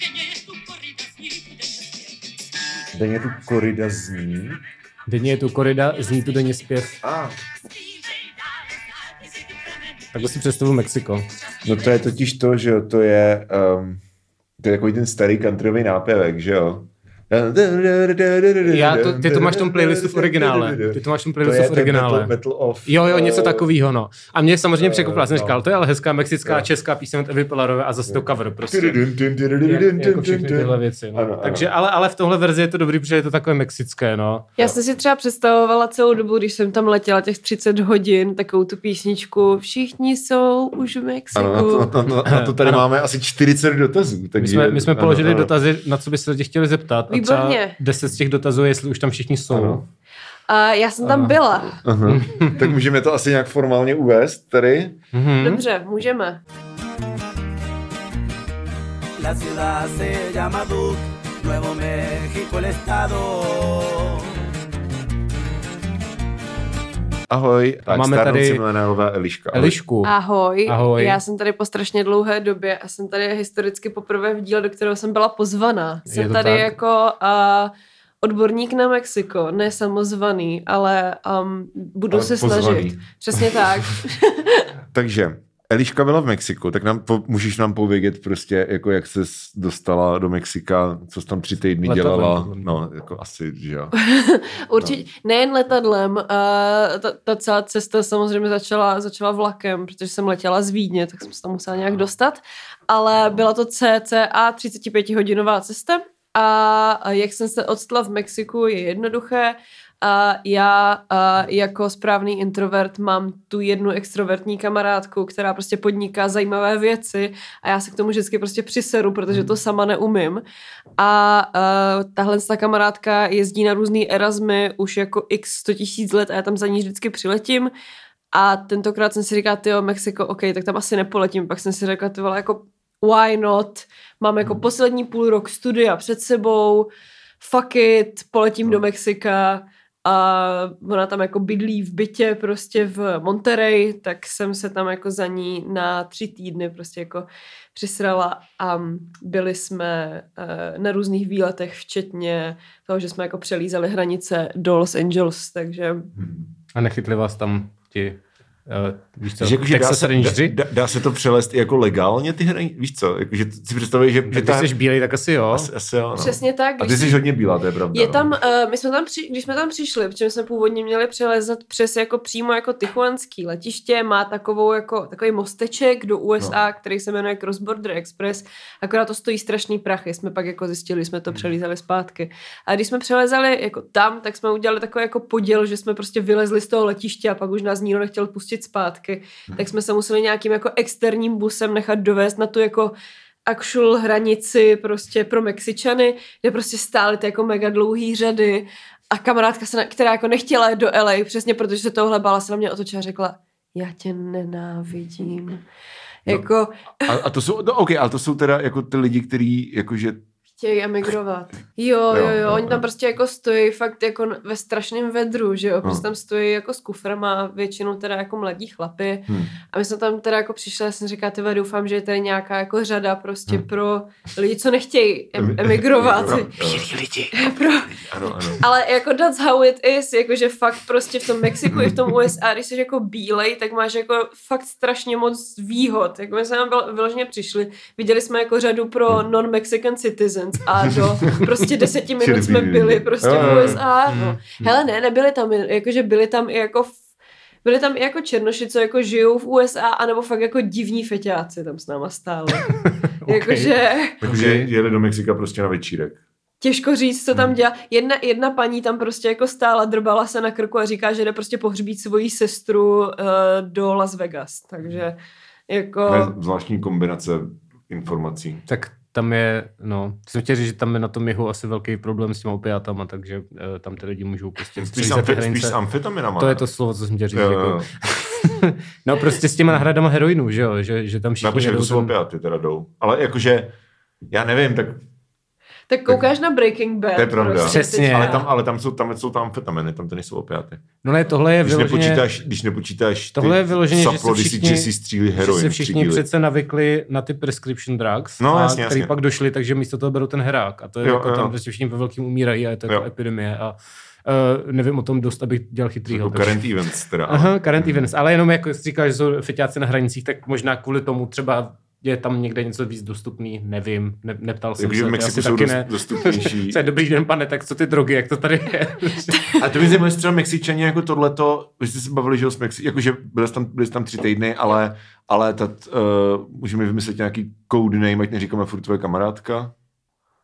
denně je tu korida, zní tu denně zpěv. Denně tu korida zní. Denně je tu korida, zní tu denně zpěv. A, Svířej dál, ty si tu pramen, Takhle si představu Mexiko. no to je totiž to, že jo, to je, um, to je takový ten starý countryový nápěvek, že jo. Já to, ty to máš v tom playlistu v originále. Ty to máš v tom To je playlistu v ten originále. Metal, metal of, Jo, jo, něco eh, takového, no. A mě samozřejmě překvapilo, já jsem no. říkal, to je ale hezká mexická, Jo. česká píseň od Evy Pilarové a zase to cover prostě. Jak, jako všechny tyhle věci, no. Ano, ano. Takže, ale, ale v tomhle verzi je to dobrý, protože je to takové mexické, no. Já jsem si třeba představovala celou dobu, když jsem tam letěla těch 30 hodin, takovou tu písničku Všichni jsou už v Mexiku. Ano, na to, na, to, na to tady Ano. máme asi 40 dotazů. My Takže, jsme, my jsme ano, položili ano. dotazy, na co byste lidi chtěli zeptat. Třeba Výborně. 10 z těch dotazů, je, jestli už tam všichni jsou. Ano. A já jsem tam byla. Aha. tak můžeme to asi nějak formálně uvést tady. Mhm. Dobře, můžeme. La ciudad se llama Duke, Nuevo México el estado. Ahoj, tak máme máme tady milenialová Eliška. Ahoj. Elišku. Ahoj. Ahoj. Já jsem tady po strašně dlouhé době a jsem tady historicky poprvé v díle, do kterého jsem byla pozvaná. Je Jsem to tady tak? jako uh, odborník na Mexiko, ne samozvaný, ale um, budu Ale se pozvaný. snažit. Přesně tak. Takže Eliška byla v Mexiku, tak nám po, můžeš nám povědět prostě, jako jak se dostala do Mexika, co jsi tam tři týdny Letadlem, dělala. No, jako asi, že jo. Určitě, No. nejen letadlem, uh, ta, ta celá cesta samozřejmě začala, začala vlakem, protože jsem letěla z Vídně, tak jsem se tam musela nějak dostat, ale byla to cca 35-hodinová cesta a a jak jsem se odstala v Mexiku je jednoduché, a já a jako správný introvert mám tu jednu extrovertní kamarádku, která prostě podniká zajímavé věci a já se k tomu vždycky prostě přiseru, protože to sama neumím. A uh, tahle ta kamarádka jezdí na různý Erasmy už jako x 100 tisíc let a já tam za ní vždycky přiletím. A tentokrát jsem si říkala, tyjo, Mexiko, OK, tak tam asi nepoletím. Pak jsem si řekla, ty vole, jako why not? Mám jako poslední půl rok studia před sebou, fuck it, poletím do Mexika a ona tam jako bydlí v bytě prostě v Monterey, tak jsem se tam jako za ní na tři týdny prostě jako přisrala a byli jsme eh, na různých výletech, včetně toho, že jsme jako přelízali hranice do Los Angeles, takže A nechytli vás tam ti, uh, víš co, Takže jakože dá, se, dá, dá, se to přelést i jako legálně ty hry? Víš co? Jakože si představuji, že, Že ty jsi bílej, tak asi jo. asi, asi jo, no. přesně tak. A když ty jsi hodně bílá, to je pravda. Je no. tam, uh, my jsme tam, při, když jsme tam přišli, protože jsme původně měli přelezat přes jako přímo jako Tichuanský letiště, má takovou jako, takový mosteček do USA, no. který se jmenuje Cross Border Express, akorát to stojí strašný prachy, jsme pak jako zjistili, jsme Hmm. to přelízali zpátky. A když jsme přelezali jako tam, tak jsme udělali takový jako poděl, že jsme prostě vylezli z toho letiště a pak už nás nikdo nechtěl pustit zpátky, Hmm. tak jsme se museli nějakým jako externím busem nechat dovést na tu jako actual hranici prostě pro Mexičany, kde prostě stály ty jako mega dlouhý řady a kamarádka, se na, která jako nechtěla jít do LA, přesně protože se tohle bála, se na mě otočila a řekla, já tě nenávidím. Jako, A, a to jsou, no, OK, ale to jsou teda jako ty lidi, kteří jakože chtějí emigrovat. Jo, jo, Jo, oni tam prostě jako stojí fakt jako ve strašném vedru, že jo, prostě tam stojí jako s kuframa, většinou teda jako mladí chlapy Hmm. a my jsme tam teda jako přišli, já jsem říkala, ty vole, doufám, že je tady nějaká jako řada prostě Hmm. pro lidi, co nechtějí em- Emi- emigrovat. Jo, jo. pro, Ano, ano. ale jako that's how it is, jakože fakt prostě v tom Mexiku i v tom USA, když jsi jako bílej, tak máš jako fakt strašně moc výhod. Jako my jsme tam vyl- vyloženě přišli, viděli jsme jako řadu pro non-Mexican citizens a do prostě deseti minut jsme byli prostě v. USA. No. Hmm. Hele ne, nebyli tam, jakože byli tam i jako v- byli tam i jako černoši, co jako žijou v USA, anebo fakt jako divní feťáci tam s náma stáli. Jakože Takže jeli do Mexika prostě na večírek. těžko říct, co tam Hmm. dělá. Jedna, jedna paní tam prostě jako stála, drbala se na krku a říká, že jde prostě pohřbít svoji sestru uh, do Las Vegas. Takže jako... To je zvláštní kombinace informací. Tak tam je, no, jsem chtěl říct, že tam je na tom jihu asi velký problém s těma opiátama, takže uh, tam ty lidi můžou prostě Spíš, amfi, spíš s amfetaminama. To je to slovo, co jsem chtěl říct. Jo, jako. jo, jo. no prostě s těma nahradama heroinu, že jo, že, že tam všichni Napočkej, to jsou opiaty teda jdou. Ale jakože, já nevím, tak Tak koukáš na Breaking Bad. To je pravda. Prostě, Přesně. Ale tam, ale tam jsou, tam jsou tam amfetaminy, tam to nejsou opiáty. No ne, tohle je Když vyloženě... nepočítáš, když nepočítáš Tohle je vyloženě, že se saplo, když si všichni- Jesse střílí že heroin. se všichni přece navykli na ty prescription drugs, No, a jasně, který jasně. pak došli, takže místo toho berou ten herák. A to je Jo, jako jo. tam prostě všichni ve velkým umírají a je to jako Jo. epidemie. A uh, nevím o tom dost, abych dělal chytrýho. Jako current events teda. Aha, current events. Ale jenom jako jsi říkal, že jsou feťáci na hranicích, tak možná kvůli tomu třeba je tam někde něco víc dostupný, nevím, ne, neptal jsem Takže se, v to Mexiku jsou taky dost, ne. dostupnější. Co je dobrý den, pane, tak co ty drogy, jak to tady je? A to mi zajímavé, jestli třeba Mexičani jako tohleto, vy jste se bavili, že jo, s Mexi, jakože byli jste tam, byli jste tam tři týdny, ale, ale tat, uh, můžeme vymyslet nějaký code name, ať neříkáme furt tvoje kamarádka.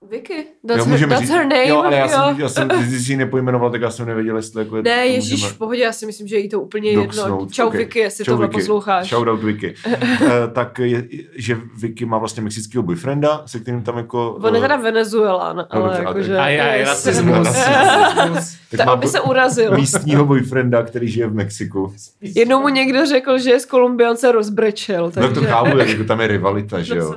Vicky, that's, jo, her, that's říct, her name. Jo, ale já jo. jsem, já jsem, když jsi ji nepojmenoval, tak já jsem nevěděl, jestli jako Ne, to ježíš, můžeme v pohodě, já si myslím, že jí to úplně jedno. doxnout. Čau Ok. Vicky, jestli Čau, tohle Vicky. posloucháš. Shoutout Vicky. uh, tak je, že Vicky má vlastně mexického boyfrienda, se kterým tam jako... On je eh, teda Venezuelan, ale dobře, a jakože... A já, rasismus. tak aby se urazil. místního boyfrienda, který žije v Mexiku. Jednou mu někdo řekl, že je z Kolumbiance rozbrečel, takže... No to chápu, jako tam je rivalita, že jo.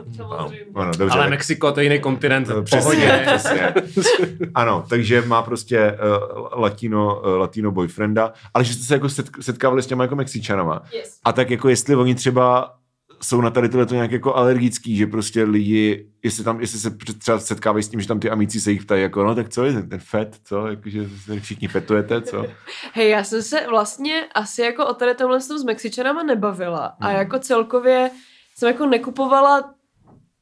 No, dobře, Ale Mexiko, to je jiný kontinent, No, pohodě. přesně. Ano, takže má prostě uh, latino, uh, latino boyfrienda, ale že jste se jako setk- setkávali s těma jako Mexičanama. Yes. A tak jako jestli oni třeba jsou na tady tohle to nějak jako alergický, že prostě lidi, jestli tam, jestli se třeba setkávají s tím, že tam ty amici se jich ptají, jako no tak co je ten, ten fet, co, jakože se všichni fetujete, co? Hej, já jsem se vlastně asi jako o tady tomhle s Mexičanama nebavila a Mhm. jako celkově jsem jako nekupovala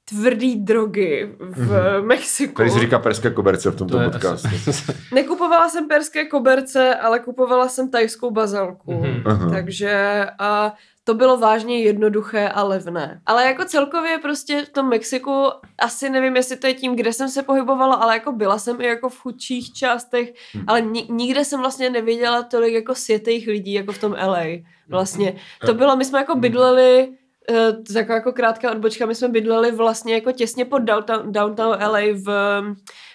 tvrdý drogy v Mexiku. Tady se říká perská koberce v tomto To podcastu. Nekupovala jsem perské koberce, ale kupovala jsem tajskou bazalku. Mhm. Aha. Takže a to bylo vážně jednoduché a levné. Ale jako celkově prostě v tom Mexiku, asi nevím, jestli to je tím, kde jsem se pohybovala, ale jako byla jsem i jako v chudších částech, Hmm. ale ni- nikde jsem vlastně neviděla tolik jako světých lidí, jako v tom LA. Vlastně. To bylo, my jsme jako bydleli je taková jako krátká odbočka, my jsme bydleli vlastně jako těsně pod downtown, downtown LA v,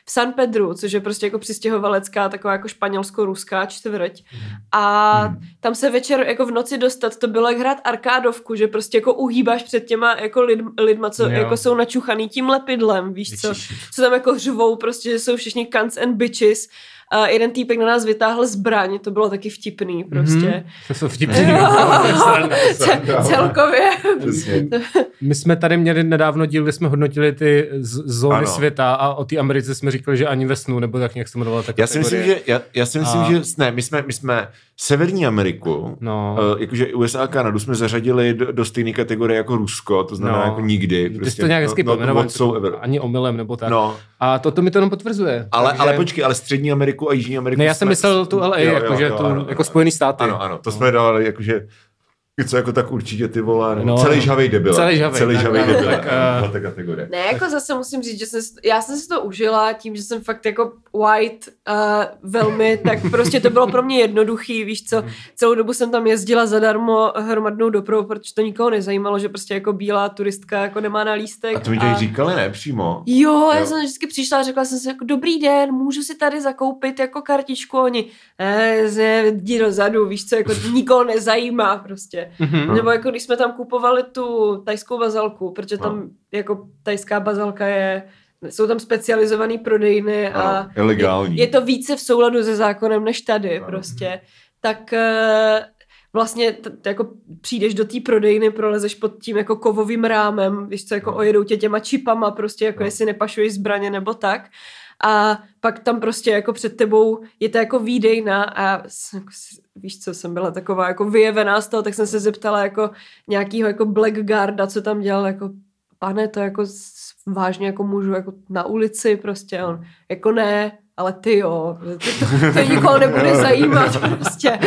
v San Pedru, což je prostě jako přistěhovalecká, taková jako španělsko-ruská čtvrť. A Hmm. tam se večer jako v noci dostat, to bylo jak hrát arkádovku, že prostě jako uhýbáš před těma jako lid, lidma, co Jo. jako jsou načuchaný tím lepidlem, víš co? Co tam jako řvou, prostě, že jsou všichni cunts and bitches. A jeden týpek na nás vytáhl zbraň, to bylo taky vtipný prostě. Mhm. To jsou vtipný. Ce- celkově. My jsme tady měli nedávno díl, kde jsme hodnotili ty z- zóny Ano. světa a o té Americe jsme říkali, že ani ve snu, nebo tak nějak se jmenovala ta Já si myslím, že, já, já si myslím, A- že ne, my jsme, my jsme Severní Ameriku, No. uh, jakože USA a Kanadu jsme zařadili do, do stejné kategorie jako Rusko, to znamená No. jako nikdy. Ty jsi to nějak hezky no, whatsoever. ani omylem nebo tak. No, A to, to mi to jenom potvrzuje. ale, Takže- ale počkej, ale Střední Ameriku a Jižní Ameriku Ne, já jsem jsme- myslel tu LA, jakože tu, jako Spojený státy. Ano, ano, to jsme dávali jakože něco jako tak určitě ty vole, no, No, celý no. žhavej debil. Celý žhavej, celý tak, žhavej ano, debil. tak, eh, byla ta kategorie. Ne, jako zase musím říct, že jsem, si- já jsem si to užila tím, že jsem fakt jako white uh, velmi, tak prostě to bylo pro mě jednoduchý, víš co, celou dobu jsem tam jezdila zadarmo hromadnou dopravu, protože to nikoho nezajímalo, že prostě jako bílá turistka jako nemá na lístek. A to mi tady říkali, ne, přímo. Jo, já Jo. jsem vždycky přišla a řekla jsem si jako dobrý den, můžu si tady zakoupit jako kartičku, oni, eh, dozadu, víš co, jako nikoho nezajímá prostě. Mhm. Nebo jako když jsme tam kupovali tu tajskou bazalku, protože tam No. jako tajská bazalka je, jsou tam specializované prodejny a Ano, je je, je to více v souladu se zákonem než tady Ano. prostě. Tak eh, vlastně t- jako přijdeš do té prodejny, prolezeš pod tím jako kovovým rámem, víš co, jako No. ojedou tě těma čipama prostě, jako No. jestli nepašuješ zbraně nebo tak. A pak tam prostě jako před tebou je to jako výdejna a jako víš co, jsem byla taková jako vyjevená z toho, tak jsem se zeptala jako nějakýho jako blackguarda, co tam dělal, jako pane, to jako vážně jako můžu jako na ulici prostě, on jako ne, ale ty jo, to, to, to nikoho nebude zajímat prostě.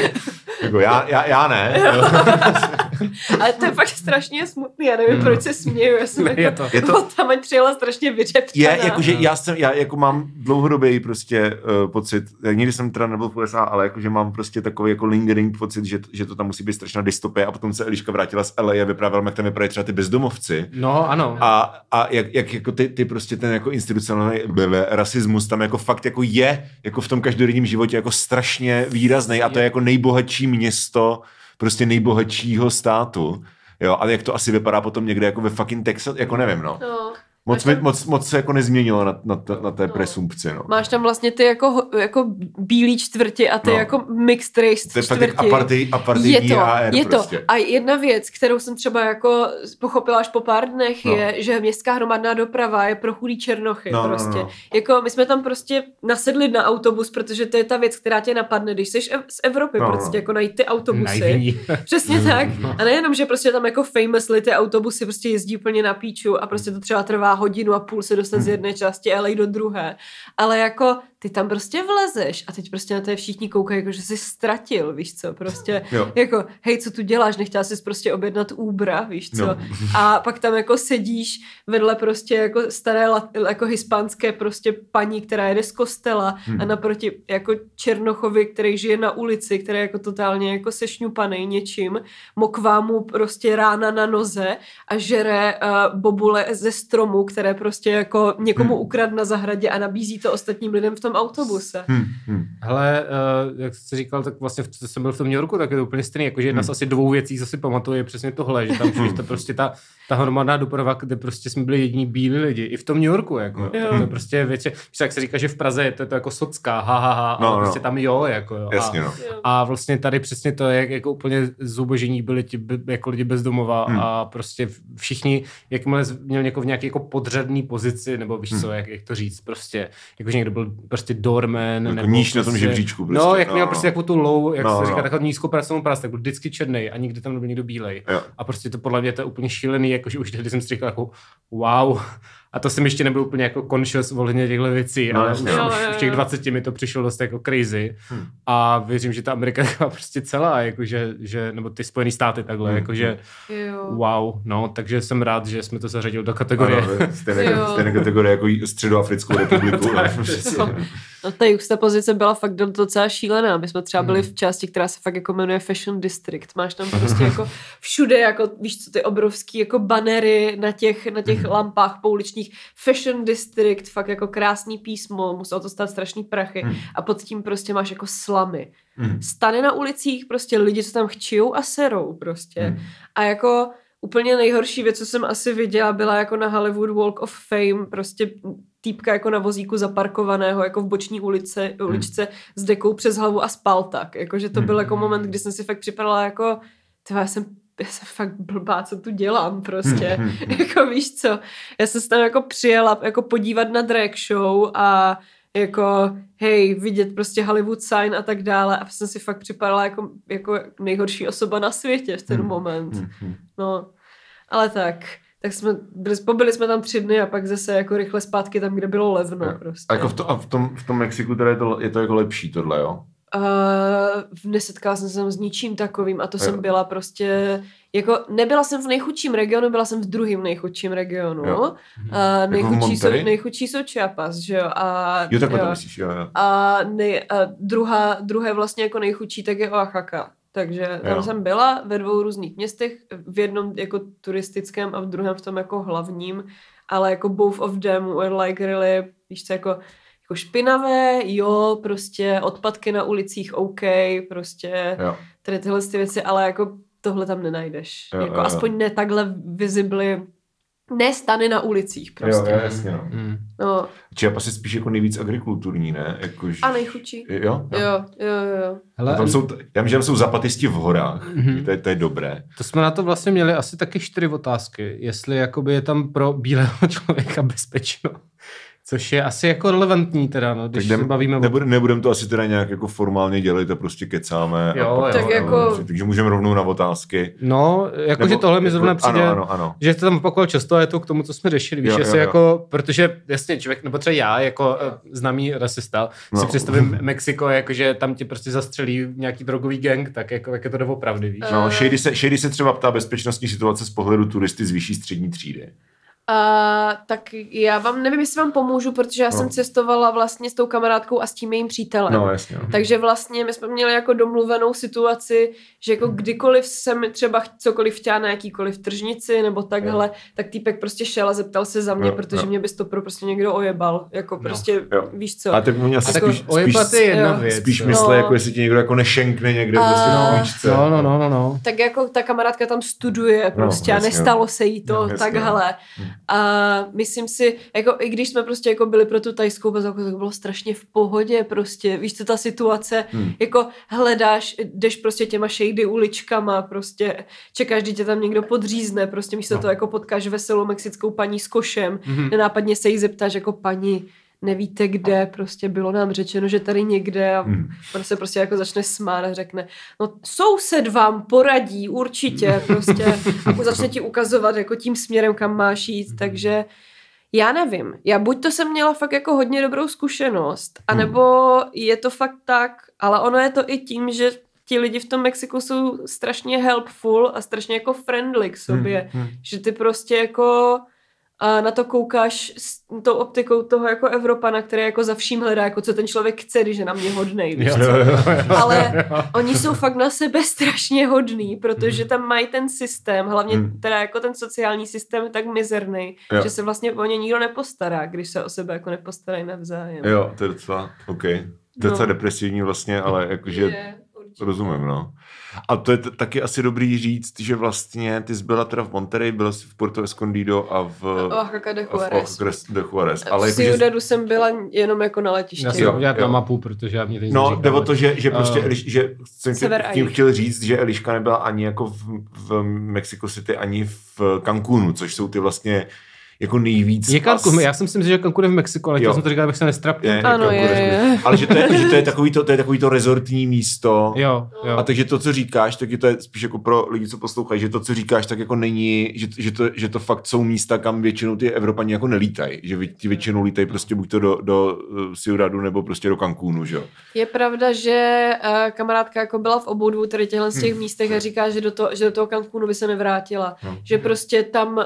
Jako já, já, já ne. Ale to je fakt strašně smutný, já nevím, proč se směju, já jsem Ne, jako, je to- Je to- tam ať přijela strašně vyřeptaná. Je, jakože já jsem, já jako mám dlouhodobý prostě uh, pocit, nikdy jsem teda nebyl v USA, ale jakože mám prostě takový jako lingering pocit, že, že to tam musí být strašná dystopie a potom se Eliška vrátila z LA a vyprávěla, jak tam vypadají třeba ty bezdomovci. No, ano. A, a jak, jak jako ty, ty prostě ten jako institucionální rasismus tam jako fakt jako je jako v tom každodenním životě jako strašně výrazný a to je jako nejbohatší město prostě nejbohatšího státu. Jo, a jak to asi vypadá potom někde jako ve fucking Texas, jako nevím, no. No. Moc, mi, moc, moc se jako nezměnilo na, na, na té No. presumpci, no. Máš tam vlastně ty jako, jako bílý čtvrti a ty No. jako mixed race To je fakt jak čtvrti. apartheid, apartheid je to, je prostě. to. A jedna věc, kterou jsem třeba jako pochopila až po pár dnech, No. je, že městská hromadná doprava je pro chudý černochy No, no, no, prostě. no. Jako my jsme tam prostě nasedli na autobus, protože to je ta věc, která tě napadne, když jsi z Evropy, No, no. prostě jako najít ty autobusy. Najví. Přesně tak. A nejenom, že prostě tam jako famously ty autobusy prostě jezdí úplně na píču a prostě to třeba trvá hodinu a půl se dostat z jedné části LA do druhé. Ale jako ty tam prostě vlezeš a teď prostě na to všichni koukají, jako že jsi ztratil, víš co, prostě Jo. jako hej, co tu děláš, nechtěla jsi prostě objednat Ubera, víš co. No. A pak tam jako sedíš vedle prostě jako staré jako hispánské prostě paní, která jede z kostela Hmm. a naproti jako Černochovi, který žije na ulici, který je jako totálně jako sešňupaný něčím, mokvá mu prostě rána na noze a žere uh, bobule ze stromu, které prostě jako někomu Hmm. ukrad na zahradě a nabízí to ostatním lidem v tom autobuse. Hm, hm. Hele, uh, jak jsi říkal, tak vlastně, v- co jsem byl v tom New Yorku, tak je to úplně stejný, jakože jedna z Hmm. asi dvou věcí, co si pamatuju, je přesně tohle, že tam že to prostě ta, ta hromadná doprava, kde prostě jsme byli jediní bílí lidi, i v tom New Yorku, jako, Jo. to je prostě větši, víš, jak se říká, že v Praze je to, to jako socká, ha, ha, ha, No, ale no. prostě tam jo, jako jo. Jasně, a, no. a vlastně tady přesně to je, jak jako úplně zubožení byli ti jako lidi bezdomova Hmm. a prostě všichni, jakmile měl někoho v nějaké jako podřadný pozici, nebo víš Hmm. co, jak, jak to říct, prostě, jakože někdo byl prostě doorman, Jako nebo níž na tom prostě, žebříčku No, prostě, jak no, měl no. prostě jako tu low, jak No, se no. říká, takovou nízkou pracovnou práci, tak byl vždycky černý a nikdy tam nebyl někdo bílej. Jo. A prostě to podle mě to je úplně šílený, jakože už tehdy jsem si říkal jako wow. A to jsem ještě nebyl úplně jako conscious ohledně těchto věcí, No, ale jasně. už, Jo, už jo, v těch jo. 20 mi to přišlo dost jako crazy. Hmm. A věřím, že ta Amerika je prostě celá, jakože, že, nebo ty Spojené státy takhle, Hmm. jakože Jo. wow, no, takže jsem rád, že jsme to zařadili do kategorie. Ano, stejné, stejné kategorie jako Středoafrickou republiku. no, přesně. No ta juxtapozice byla fakt do- docela šílená. My jsme třeba byli Hmm. v části, která se fakt jako jmenuje Fashion District. Máš tam prostě jako všude, jako víš co, ty obrovský jako banery na těch, na těch Hmm. lampách pouličních. Fashion District, fakt jako krásný písmo, muselo to stát strašný prachy. Hmm. A pod tím prostě máš jako slamy. Stane na ulicích prostě lidi, co tam chčijou a serou prostě. A jako úplně nejhorší věc, co jsem asi viděla, byla jako na Hollywood Walk of Fame, prostě týpka jako na vozíku zaparkovaného, jako v boční ulice, uličce s dekou přes hlavu a spal tak. Jakože to byl Hmm. jako moment, kdy jsem si fakt připadala jako, tyhle, já jsem já jsem fakt blbá, co tu dělám prostě. Hmm, hmm, hmm. jako víš co, já jsem se tam jako přijela jako podívat na drag show a jako hej, vidět prostě Hollywood sign a tak dále a jsem si fakt připadala jako, jako nejhorší osoba na světě v ten Hmm, moment. No, ale tak, tak jsme, byli, pobyli jsme tam tři dny a pak zase jako rychle zpátky tam, kde bylo levno Jo. prostě. A jako v, to, a v, tom, v tom Mexiku teda je to, je to jako lepší tohle, jo? Uh, nesetkala jsem se tam s ničím takovým a to Jo. jsem byla prostě, jako nebyla jsem v nejchudším regionu, byla jsem v druhém nejchudším regionu. Jo. Uh, nejchudší, jsou, Monterey? nejchudší jsou Chiapas, že jo. A, Jo, takhle to jo. myslíš, jo, jo. A, nej, a druhá, druhé vlastně jako nejchudší, tak je Oaxaca. Takže tam Jo. jsem byla ve dvou různých městech, v jednom jako turistickém a v druhém v tom jako hlavním, ale jako both of them were like really, víš co, jako, jako špinavé, jo, prostě odpadky na ulicích, OK, prostě jo. tady tyhle ty věci, ale jako tohle tam nenajdeš. Jo, jako jo, jo. aspoň ne takhle visibly, ne stany na ulicích prostě. Jo, jasně, no. Hmm. No, Chiapas je spíš jako nejvíc agrikulturní, ne? Jako, a nejchudší. Jo? Jo, jo, jo. jo. Hele, tam jsou, já vím, že tam jsou zapatisti v horách, Mhm. to, je, to je dobré. To jsme na to vlastně měli asi taky čtyři otázky. Jestli jakoby je tam pro bílého člověka bezpečno. Což je asi jako relevantní teda, no, když Tak se bavíme o... nebudem, nebudem to asi teda nějak jako formálně dělit a prostě kecáme. Jo, a pak, Tak no, jako- Takže můžeme rovnou na otázky. No, jakože Nebo- tohle mi zrovna přijde, Ano, ano, ano. že to tam opakoval často a je to k tomu, co jsme řešili. Víš, Jo, jo, jo. jako, protože jasně člověk, nebo třeba já jako eh, známý rasista, No. si představím Mexiko, jakože tam ti prostě zastřelí nějaký drogový gang, tak jako, jak je to doopravdy, víš? No, Shady se, Shady se třeba ptá bezpečnostní situace z pohledu turisty z vyšší střední třídy. A, tak já vám, nevím, jestli vám pomůžu, protože já No. jsem cestovala vlastně s tou kamarádkou a s tím jejím přítelem. No, jasně. No. Takže vlastně my jsme měli jako domluvenou situaci, že jako kdykoliv jsem třeba cokoliv chtěla na jakýkoliv tržnici nebo takhle, tak týpek prostě šel a zeptal se za mě, Jo, protože jo. mě by stopro prostě někdo ojebal. Jako prostě, Jo. víš co. A tak oni asi spíš, ojebat je jedna věc. spíš No. jako jestli ti někdo jako nešenkne někde A- prostě v No. No, no, no, no, no. tak jako ta kamarádka tam studuje prostě a jasně, nestalo se jí to No, takhle. Hmm. A myslím si, jako i když jsme prostě jako byli pro tu tajskou bazalku, tak bylo strašně v pohodě prostě, víš co ta situace, Hmm. jako hledáš, jdeš prostě těma shady uličkama, prostě čekáš, kdy tě tam někdo podřízne, prostě místo No. toho jako potkáš veselou mexickou paní s košem, Mhm. nenápadně se jí zeptáš jako paní, nevíte kde, prostě bylo nám řečeno, že tady někde a Hmm. on se prostě jako začne smát a řekne, no soused vám poradí určitě prostě a začne ti ukazovat jako tím směrem, kam máš jít, takže já nevím. Já buď to jsem měla fakt jako hodně dobrou zkušenost, anebo je to fakt tak, ale ono je to i tím, že ti lidi v tom Mexiku jsou strašně helpful a strašně jako friendly k sobě, Hmm. že ty prostě jako a na to koukáš s tou optikou toho jako Evropana, který jako za vším hledá, jako co ten člověk chce, když je na mě hodnej, víš Jo, jo, jo, jo. Ale oni jsou fakt na sebe strašně hodný, protože tam mají ten systém, hlavně Hmm. teda jako ten sociální systém je tak mizerný, Jo. že se vlastně o ně nikdo nepostará, když se o sebe jako nepostarají navzájem. Jo, to je docela, OK. To je No. docela depresivní vlastně, ale jakože Je. Rozumím, no. A to je t- taky asi dobrý říct, že vlastně ty jsi byla teda v Monterey, byla jsi v Puerto Escondido a v, Oaxaca de a v Juarez. Oaxaca de Juarez. V Ale jakože, Ciudadu jsem byla jenom jako na letišti. Já si udělat jo. na mapu, protože já mě teď no, jde o to, že, že prostě, Eh, Eliš, že jsem Sever tě- tím chtěl říct, že Eliška nebyla ani jako v, v Mexico City, ani v Cancúnu, což jsou ty vlastně jako nejvíc... Je Cancún, as- já jsem si myslel, že Cancún je v Mexiku, ale Jo. chtěl jsem to říkat, abych se nestrapnil. je, Ano, je, je. Ale že to je, že to je takový to, to je takový to rezortní místo. Jo, jo. A takže to, co říkáš, tak je to je spíš jako pro lidi, co poslouchají, že to, co říkáš, tak jako není, že, že, to, že to fakt jsou místa, kam většinou ty Evropani jako nelítají. Že ti většinou lítají prostě buď to do, do uh, Ciudadu nebo prostě do Cancúnu, že jo. Je pravda, že uh, kamarádka jako byla v obou dvou tady těchhle z těch Hmm. místech a říká, že do, to, že do toho Cancúnu by se nevrátila. No. Že prostě tam, uh,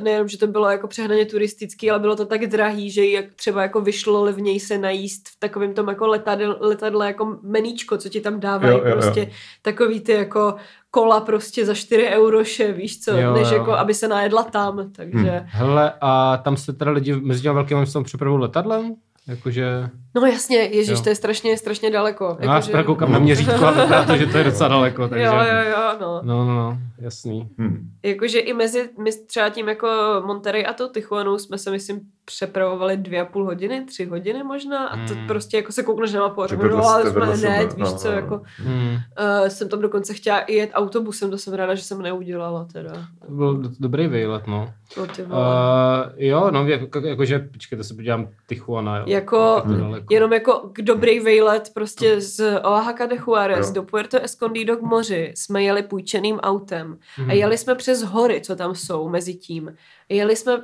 nejenom, že to bylo jako přehnaně turistický, ale bylo to tak drahý, že jak třeba jako vyšlo levněji se najíst v takovém tom jako letadle, letadle jako meníčko, co ti tam dávají, Jo, jo, jo. prostě takový ty jako kola prostě za 4 euroše, víš co, Jo, než jo. jako aby se najedla tam, takže... Hele, a tam se teda lidi mezi těmi velkými městem přepravují letadlem? Jakože... No jasně, ježiš, Jo. to je strašně, strašně daleko. No, já jako koukám na měřítko a vypadá to, že to je docela daleko, takže... Jo, jo, jo, no. No, no, no, jasný. Hmm. Jakože i mezi my třeba tím jako Monterey a to Tijuanou jsme se myslím přepravovali dvě a půl hodiny, tři hodiny možná a to Hmm. prostě jako se koukneš na mapu a řeknu, no vedle- ale jsme hned, víš no, co, no, no. jako Hmm. uh, jsem tam dokonce chtěla i jet autobusem, to jsem ráda, že jsem neudělala teda. To byl do- dobrý výlet, no. Uh, jo, no, jako, jakože, počkej, to se podívám Tijuana, jo. Jako Je to daleko. jenom jako k dobrý vejlet prostě z Oaxaca de Juarez Jo. do Puerto Escondido k moři jsme jeli půjčeným autem Mhm. a jeli jsme přes hory, co tam jsou mezi tím. Jeli jsme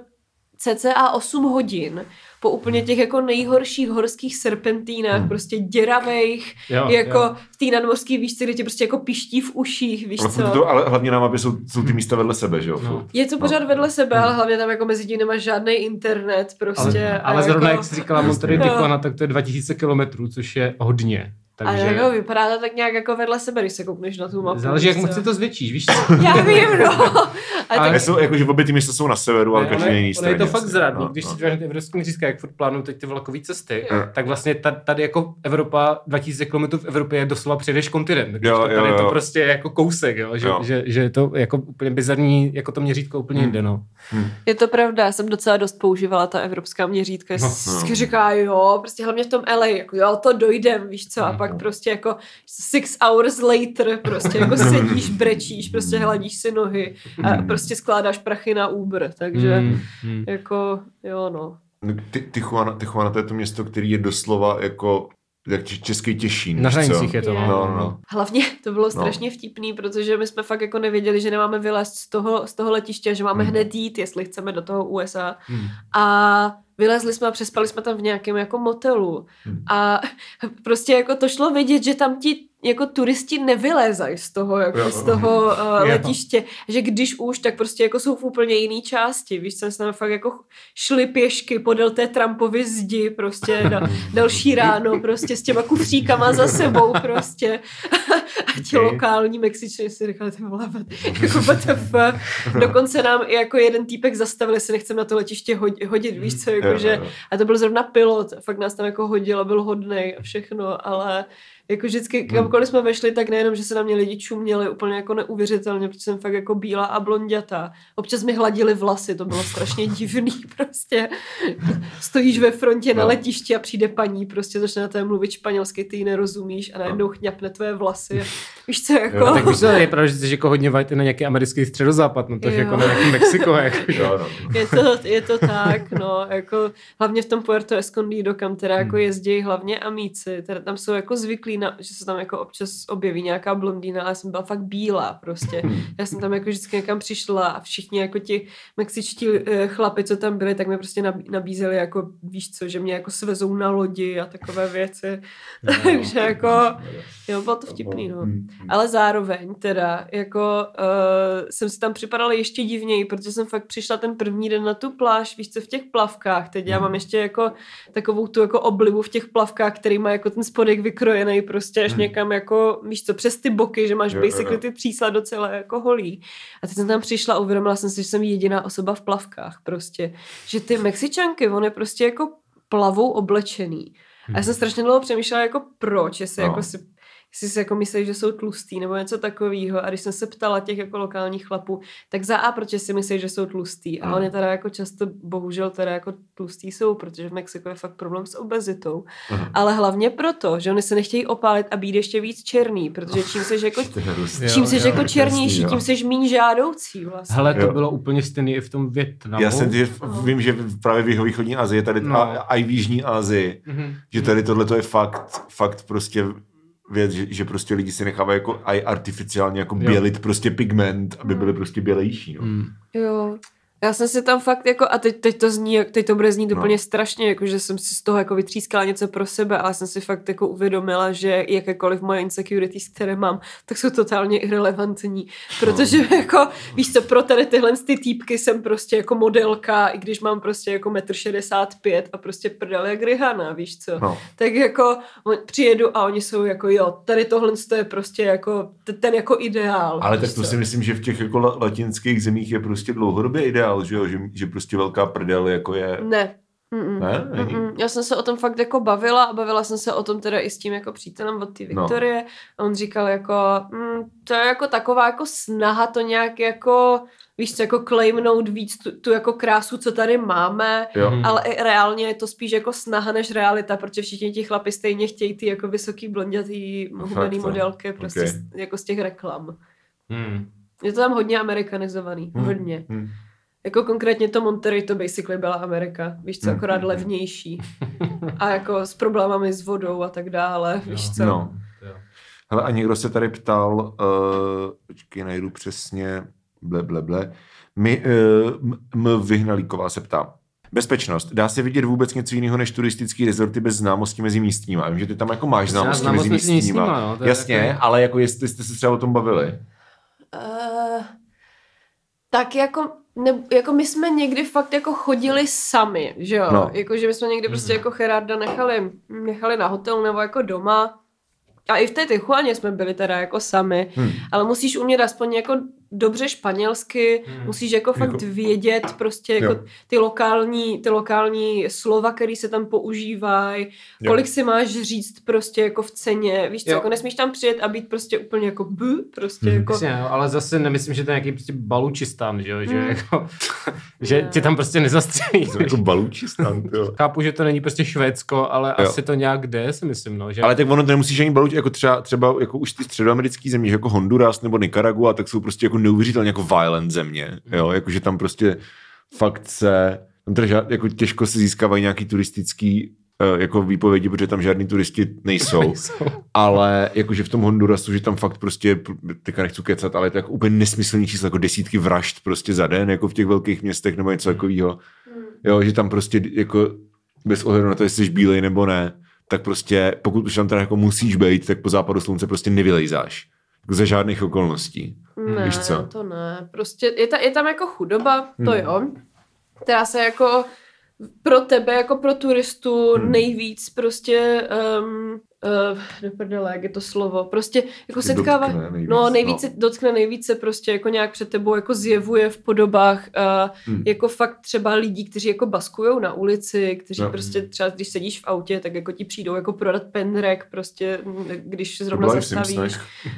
cca 8 hodin po úplně těch jako nejhorších horských serpentínách, Hmm. prostě děravejch, jo, jako jo. v té nadmořské výšce, kde tě prostě jako piští v uších, víš co. to, ale hlavně na mapě jsou, jsou ty místa vedle sebe, že jo. No. Je to pořád No. vedle sebe, ale hlavně tam jako mezi tím nemáš žádný internet prostě. Ale, a ale zrovna, jako, jak jsi říkala Monterey. Tijuana, tak to je 2000 kilometrů, což je hodně. A Takže jako vypadá to tak nějak jako vedle sebe, když se koukneš na tu mapu. záleží, jak moc si to zvětšíš, víš co? Já vím, no. A Ale- tak, Jsou, jakože obě ty místa jsou na severu, ale každý na je- jiný straně. je to fakt zradný, No, když no. si díváš na ty evropské měřítka, jak furt plánují teď ty vlakové cesty, Jo. tak vlastně tady, tady jako Evropa, 2000 km v Evropě je doslova přejdeš kontinent. Jo, to, tady jo, je to jo. prostě jako kousek, jo? Že, Jo. Že, že, je to jako úplně bizarní, jako to měřítko úplně Hmm. jinde, no. je to pravda, já jsem docela dost používala ta evropská měřítka. No, No, no. no. říká, jo, prostě hlavně v tom LA, jako jo, to dojdem, víš co, a Mhm. pak prostě jako six hours later, prostě jako sedíš, brečíš, prostě hladíš si nohy a Mhm. Prostě skládáš prachy na Uber, takže Hmm, hmm. jako, jo no. Ty, Tijuana, Tijuana, to je to město, který je doslova jako jak český těšín. Na hranicích je to, Je. no. No, no. Hlavně to bylo strašně vtipný, protože my jsme fakt jako nevěděli, že nemáme vylézt z toho, z toho letiště, že máme Mhm. hned jít, jestli chceme do toho USA. Hmm. A vylezli jsme a přespali jsme tam v nějakém jako motelu. Hmm. A prostě jako to šlo vidět, že tam ti jako turisti nevylézají z toho, jako Jo. z toho uh, letiště, že když už, tak prostě jako jsou v úplně jiné části, víš, co jsme fakt jako šli pěšky podél té Trumpovy zdi, prostě na další ráno, prostě s těma kufříkama za sebou, prostě. A ti Okay. lokální Mexičani si říkali, ty vole, jako WTF. Dokonce nám i jako jeden týpek zastavil, jestli nechceme na to letiště hodit, hodit víš co, jako Jo, že a to byl zrovna pilot, fakt nás tam jako hodil a byl hodnej a všechno, ale Jako vždycky, kamkoliv jsme vešli, tak nejenom, že se na mě lidi čuměli úplně jako neuvěřitelně, protože jsem fakt jako bílá a blondětá. Občas mi hladili vlasy, to bylo strašně divný prostě. Stojíš ve frontě na No. letišti a přijde paní, prostě začne na té mluvit španělsky, ty ji nerozumíš a najednou chňapne tvoje vlasy. Víš co, jako... Jo, Tak víš, co, je pravda, že jsi jako hodně vajty na nějaký americký středozápad, no to Jo. jako na nějaký Mexiko. Jako. Jo, no. Je to, je to tak, no, jako hlavně v tom Puerto Escondido, kam teda jako jezdí hlavně amíci, teda tam jsou jako zvyklí, na, že se tam jako občas objeví nějaká blondýna, ale já jsem byla fakt bílá prostě. Já jsem tam jako vždycky někam přišla a všichni jako ti mexičtí eh, chlapi, co tam byli, tak mi prostě nabí- nabízeli jako, víš co, že mě jako svezou na lodi a takové věci. Takže jako, jo, bylo to vtipný, no. Mm. Ale zároveň teda, jako uh, jsem si tam připadala ještě divněji, protože jsem fakt přišla ten první den na tu pláž, víš co, v těch plavkách. Teď já mám ještě jako takovou tu jako oblibu v těch plavkách, který má jako ten spodek vykrojený prostě až někam jako, víš co, přes ty boky, že máš. Jo, basically jo. ty přísla docela jako holí. A teď jsem tam přišla a uvědomila jsem si, že jsem jediná osoba v plavkách prostě. Že ty Mexičanky, oni prostě jako plavou oblečený. A já jsem strašně dlouho přemýšlela jako proč, jestli No. jako si jestli si jako myslí, že jsou tlustý nebo něco takového. A když jsem se ptala těch jako lokálních chlapů, tak za A, proč si myslí, že jsou tlustý. A Mm. oni teda jako často, bohužel teda jako tlustý jsou, protože v Mexiku je fakt problém s obezitou. Mhm. Ale hlavně proto, že oni se nechtějí opálit a být ještě víc černý, protože čím seš jako, To čím seš jako to černější, tím seš méně žádoucí vlastně. Hele, to Jo. bylo úplně stejné i v tom Větnamu. Já jsem tě, vím, že právě v jihovýchodní Asii, tady No. a, a i v Jižní Asii, Mhm. že tady tohle je fakt, fakt prostě věc, že, že prostě lidi si nechávají jako aj artificiálně jako Jo. bělit prostě pigment, aby byli prostě bělejší. No. Mm. Jo. Já jsem si tam fakt jako, a teď, teď to zní, teď to bude znít No. úplně strašně, jako že jsem si z toho jako vytřískala něco pro sebe, ale jsem si fakt jako uvědomila, že jakékoliv moje insecurities, které mám, tak jsou totálně irrelevantní, protože No. jako, víš co, pro tady tyhle ty týpky jsem prostě jako modelka, i když mám prostě jako metr 65 a prostě prdel jak Rihanna, víš co. No. Tak jako on- přijedu a oni jsou jako jo, tady tohle je prostě jako ten jako ideál. Ale tak to co. si myslím, že v těch jako la- latinských zemích je prostě dlouhodobě ideál, že jo, že, že prostě velká prdel jako je... Ne. Mm-mm. Ne? Není? Mm-mm. Já jsem se o tom fakt jako bavila a bavila jsem se o tom teda i s tím jako přítelem od té No. Viktorie a on říkal jako, mm, to je jako taková jako snaha to nějak jako, víš co, jako claimnout víc tu, tu jako krásu, co tady máme, Jo. Mhm. ale i reálně je to spíš jako snaha než realita, protože všichni ti chlapi stejně chtějí ty jako vysoký blondětý hubený jo. modelky prostě Ok. z, jako z těch reklam. Mm. Je to tam hodně amerikanizovaný, Hmm. hodně. Hm. Jako konkrétně to Monterey to basically byla Amerika, víš co, akorát levnější. A jako s problémami s vodou a tak dále, víš co. No. Jo. Hele, a někdo se tady ptal, uh, počkej, najdu přesně, ble, ble, ble. My, uh, m, m Vyhnalíková se ptá. Bezpečnost. Dá se vidět vůbec něco jiného než turistický rezorty bez známosti mezi místníma? Já vím, že ty tam jako máš známosti známost mezi místníma. místníma, no, Jasně, takový- ale jako jestli jste se třeba o tom bavili. Uh, tak jako, ne, jako my jsme někdy fakt jako chodili sami, že jo? No. Jako, že my jsme někdy prostě jako Gerarda nechali, nechali na hotelu nebo jako doma. A i v té Tichuaně jsme byli teda jako sami, Hmm. ale musíš umět aspoň jako dobře španělsky, Hmm. musíš jako fakt Jako- vědět prostě jako Jo. ty lokální, ty lokální slova, které se tam používají, kolik si máš říct prostě jako v ceně, víš co, Jo. jako nesmíš tam přijet a být prostě úplně jako b, prostě Mhm. jako... Jasně, no, ale zase nemyslím, že to je nějaký prostě balučistán, že jo, že, Mm. jako, že Ne. tě tam prostě nezastřelí. To je jako balúčistan, jo. Chápu, že to není prostě Švédsko, ale Jo. asi to nějak jde, si myslím, no, že Ale tak ono to nemusíš ani baluč, jako třeba, třeba jako už ty středoamerické země, že jako Honduras nebo Nicaragua, tak jsou prostě jako neuvěřitelně jako violent země, jo, jakože tam prostě fakt se, tam teda žád, jako těžko se získávají nějaký turistický eh, jako výpovědi, protože tam žádní turisti nejsou, Nejsou. ale jakože v tom Hondurasu, že tam fakt prostě, teďka nechci kecat, ale je to jako úplně nesmyslný číslo, jako desítky vražd prostě za den, jako v těch velkých městech nebo něco takového. Jo, že tam prostě jako bez ohledu na to, jestli jsi bílej nebo ne, tak prostě pokud už tam teda jako musíš být, tak po západu slunce prostě nevylejzáš. Jako za žádných okolností. Ne, Víš co? to ne. Prostě je, ta, je tam jako chudoba, to Hmm. jo, která se jako pro tebe, jako pro turistu Hmm. nejvíc prostě um, Uh, do prdele, jak je to slovo. Prostě jako Že setkává, dotkne nejvíc, no no. nejvíce, dotkne nejvíce prostě jako nějak před tebou jako zjevuje v podobách uh, Hmm. jako fakt třeba lidí, kteří jako baskujou na ulici, kteří No. prostě třeba když sedíš v autě, tak jako ti přijdou jako prodat pendrek prostě, m, když zrovna zastavíš.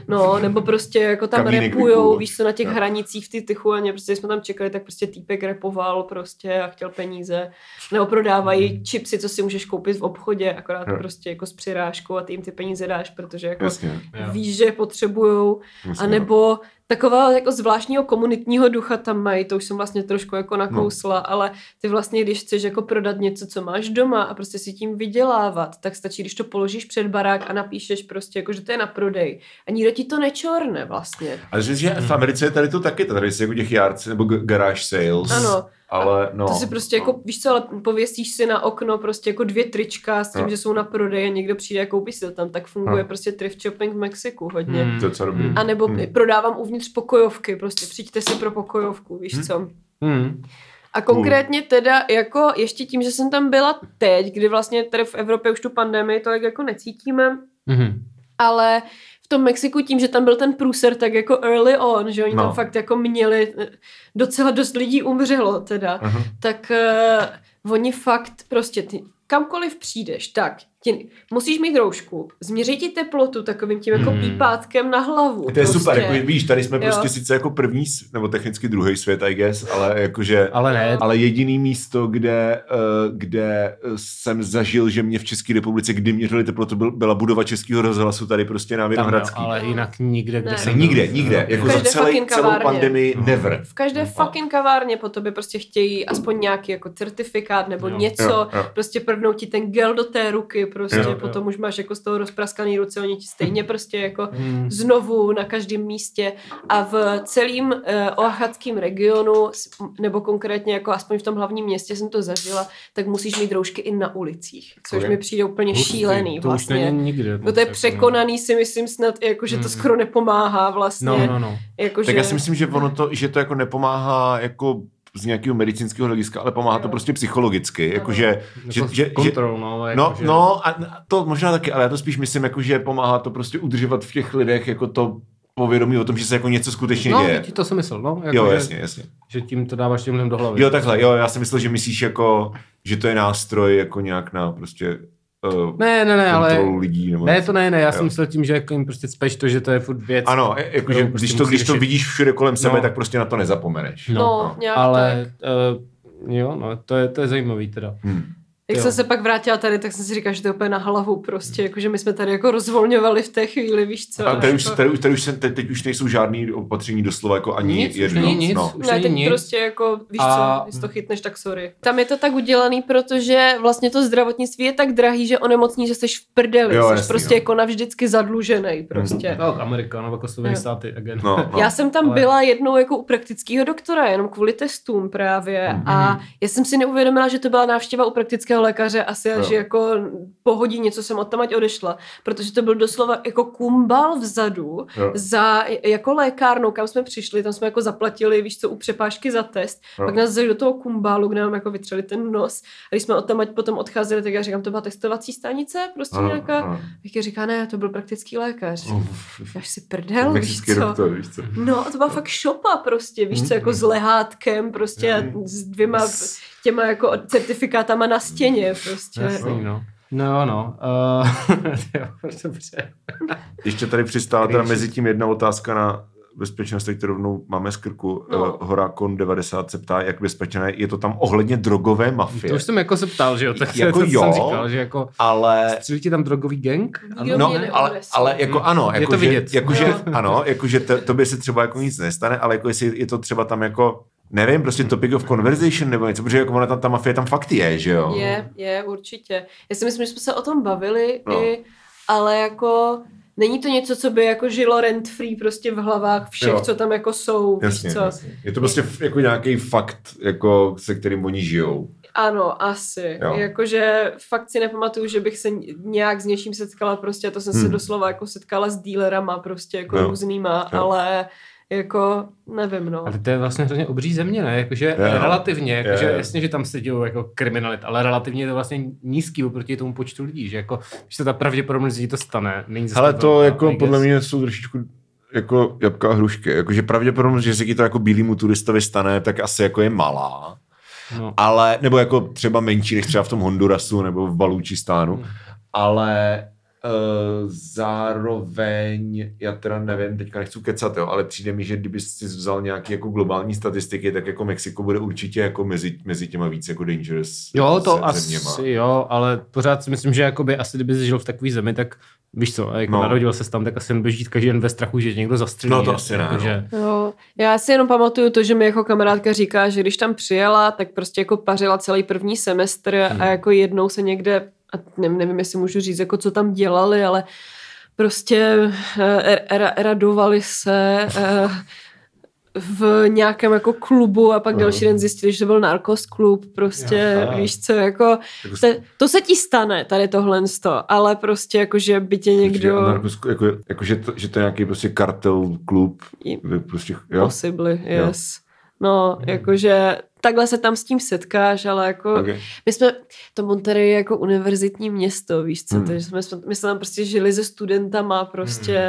No, nebo prostě jako tam Kamínek repujou, víš co, na těch Jo. hranicích v ty Tichuaně, prostě jsme tam čekali, tak prostě týpek repoval prostě a chtěl peníze. Nebo prodávají čipsy, co si můžeš koupit v obchodě, akorát Hmm. Jo. prostě jako s přirážkou a ty jim ty peníze dáš, protože jako Jasně. Víš, že je potřebujou. jasně, A nebo takového jako zvláštního komunitního ducha tam mají, to už jsem vlastně trošku jako nakousla, ale ty vlastně, když chceš jako prodat něco, co máš doma a prostě si tím vydělávat, tak stačí, když to položíš před barák a napíšeš prostě jako, že to je na prodej. A nikdo ti to nečorne vlastně. Ale že, že v Americe je tady to taky, tady je jako těch yards nebo garage sales. Ano. Ale no. To si prostě jako, víš co, ale pověsíš si na okno prostě jako dvě trička s tím, No. že jsou na prodej a někdo přijde a koupí si to tam, tak funguje No. prostě thrift shopping v Mexiku hodně. Hmm. To je docela dobrý. A nebo Hmm. prodávám uvnitř pokojovky, prostě přijďte si pro pokojovku, víš Hmm. co. Hmm. A konkrétně teda jako ještě tím, že jsem tam byla teď, kdy vlastně tady v Evropě už tu pandemii tolik jako necítíme, Hmm. ale v tom Mexiku tím, že tam byl ten průser tak jako early on, že oni No. tam fakt jako měli, eh, docela dost lidí umřelo teda, Aha. tak uh, oni fakt prostě ty, kamkoliv přijdeš, tak ti, musíš mít roušku, změří ti teplotu takovým tím jako Hmm. pípátkem na hlavu. To je prostě. super, jako, víš, tady jsme Jo. prostě sice jako první, nebo technicky druhý svět, I guess, ale jakože... Ale ne, Ale jediný místo, kde, eh, kde jsem zažil, že mě v České republice, kdy měřili teplotu, byl, byla budova Českého rozhlasu tady prostě na tam, Vinohradský. ale jinak nikde, kde Ne. jsem Nikde, nikde. Jo. Jako za každé celý, celou pandemii No. never. V každé fucking kavárně po tobě prostě chtějí aspoň nějaký jako certifikát nebo Jo. něco, Jo, jo. prostě prdnou ti ten gel do té ruky, prostě Jo, jo. potom už máš jako z toho rozpraskaný ruce, oni ti stejně prostě jako Hmm. znovu na každém místě a v celém uh, oaxackém regionu, s- nebo konkrétně jako aspoň v tom hlavním městě jsem to zažila, tak musíš mít roušky i na ulicích, což mi přijde úplně Hustý, šílený To už vlastně. není nikde. No to je jako, překonaný si myslím snad, jako, že to Mm. skoro nepomáhá vlastně. No, no, no. Jako, Tak že... já si myslím, že ono to, že to jako nepomáhá jako z nějakého medicínského hlediska, ale pomáhá to prostě psychologicky, jakože, že, Jako že, že, kontrol, no. Jako, No, že... no, a to možná taky, ale já to spíš myslím, jako, že pomáhá to prostě udržovat v těch lidech jako to povědomí o tom, že se jako něco skutečně No, děje. ti to jsem myslel, no. Jako, Jo, že, jasně, jasně. Že tím to dáváš těm lidem do hlavy. Jo, takhle, jo, já si myslel, že myslíš jako, že to je nástroj jako nějak na prostě uh, Ne, ne, ne, ale... lidí. Nebo Ne, to ne, ne, já Jo. jsem myslel tím, že jako jim prostě cpeš to, že to je furt věc. Ano, jakože kterou prostě když, to, když to vidíš všude kolem sebe, No. tak prostě na to nezapomeneš. No, No, nějak ale uh, jo, no, to je, to je zajímavý teda. Hmm. Jak Jo. jsem se pak vrátila tady, tak jsem si říkala, že to je úplně na hlavu prostě, jako, že my jsme tady jako rozvolňovali v té chvíli, víš co. A tady už, jako... tady, už- tady už se, teď, teď už nejsou žádný opatření doslova jako ani Nic, už jedno. není nic. No. Už ne, není teď nic. prostě jako, víš A- co, když to chytneš, tak sorry. Tam je to tak udělaný, protože vlastně to zdravotnictví je tak drahý, že onemocní, že jsi v prdeli, Jo, jsi jasný, prostě no. jako navždycky zadlužený prostě. No, Amerika, no, jako Spojené Jo. státy, again. No, no. Já jsem tam Ale- byla jednou jako u praktického doktora, jenom kvůli testům právě. Mhm. A já jsem si neuvědomila, že to byla návštěva u praktického lékaře asi až Jo. jako po hodině, co jsem od tam odešla. Protože to byl doslova jako kumbal vzadu Jo. za jako lékárnou, kam jsme přišli, tam jsme jako zaplatili, víš co, u přepážky za test. Jo. Pak nás vzali do toho kumbálu, kde nám jako vytřeli ten nos. A když jsme od tam potom odcházeli, tak já říkám, to byla testovací stanice, prostě Ano, nějaká. ano. Vicky říká, ne, to byl praktický lékař. Uf, Jáš si prdel, víš co? doktor, víš co? No, to byla fakt šopa prostě, víš co, jako s lehátkem prostě a s dvěma těma jako certifikátama na stěně prostě. Jasný, no. No, no. Uh, dobře. Ještě tady přistála teda mezi tím jedna otázka na bezpečnost, teď rovnou máme z krku. No. No. Horákon 90 se ptá, jak bezpečné je to tam ohledně drogové mafie. To už jsem jako se ptal, že jo, tak Jako to jo. jsem říkal, že jako Ale střílí ti tam drogový gang? Nikdo No, ale, ale jako ano, Je jako to že, vidět. Jako, že, Jo. ano, jakože to, tobě se třeba jako nic nestane, ale jako jestli je to třeba tam jako, nevím, prostě topic of conversation nebo něco, protože jako ona tam, ta mafie tam fakt je, že jo? Je, je, určitě. Já si myslím, že jsme se o tom bavili, No. i, ale jako není to něco, co by jako žilo rent free prostě v hlavách všech, Jo. co tam jako jsou, Jasně, víš co? jasně. Je to prostě jako nějaký fakt, jako, se kterým oni žijou. Ano, asi. Jo. Jakože fakt si nepamatuju, že bych se nějak s něčím setkala prostě, a to jsem se Hmm. doslova jako setkala s dílerama prostě jako Jo. různýma, Jo. ale Jako, nevím, no. Ale to je vlastně hrozně obří země, ne? Jakože Jo. relativně, jakože jo. jasně, že tam se dějou jako kriminalit, ale relativně je to vlastně nízký oproti tomu počtu lidí, že jako, když se ta pravděpodobnost, že to stane, není zase Ale to velká, jako podle mě jsou trošičku jako jabka a hrušky. Jakože pravděpodobnost, že se ti to jako bílýmu turistovi stane, tak asi jako je malá. No. Ale, nebo jako třeba menší, než třeba v tom Hondurasu nebo v Balučistánu. Hmm. Ale uh, zároveň, já teda nevím, teďka nechci kecat, jo, ale přijde mi, že kdyby si vzal nějaké jako globální statistiky, tak jako Mexiko bude určitě jako mezi, mezi těma víc jako dangerous Jo, to ze- zeměma. asi jo, ale pořád si myslím, že jakoby asi kdyby jsi žil v takové zemi, tak víš co, jako No. no. narodil se tam, tak asi nebudeš žít každý den ve strachu, že někdo zastřelí. No to asi ne, jakože- Jo, já si jenom pamatuju to, že mi jako kamarádka říká, že když tam přijela, tak prostě jako pařila celý první semestr Hmm. a jako jednou se někde, a nevím, nevím, jestli můžu říct, jako co tam dělali, ale prostě eh, ra- radovali se eh, v nějakém jako klubu a pak Aha. další den zjistili, že to byl narkos klub, prostě Aha. víš co, jako Jako to, to se ti stane, tady tohle sto, ale prostě jako, že by tě Někdo... někdo Jako, jako, že, to, že to je nějaký prostě kartel, klub, prostě, jo? possibly, Jo. yes. No, jakože takhle se tam s tím setkáš, ale jako Okay. my jsme, to Monterey je jako univerzitní město, víš co, Hmm. takže jsme, jsme- my jsme tam prostě žili se studentama prostě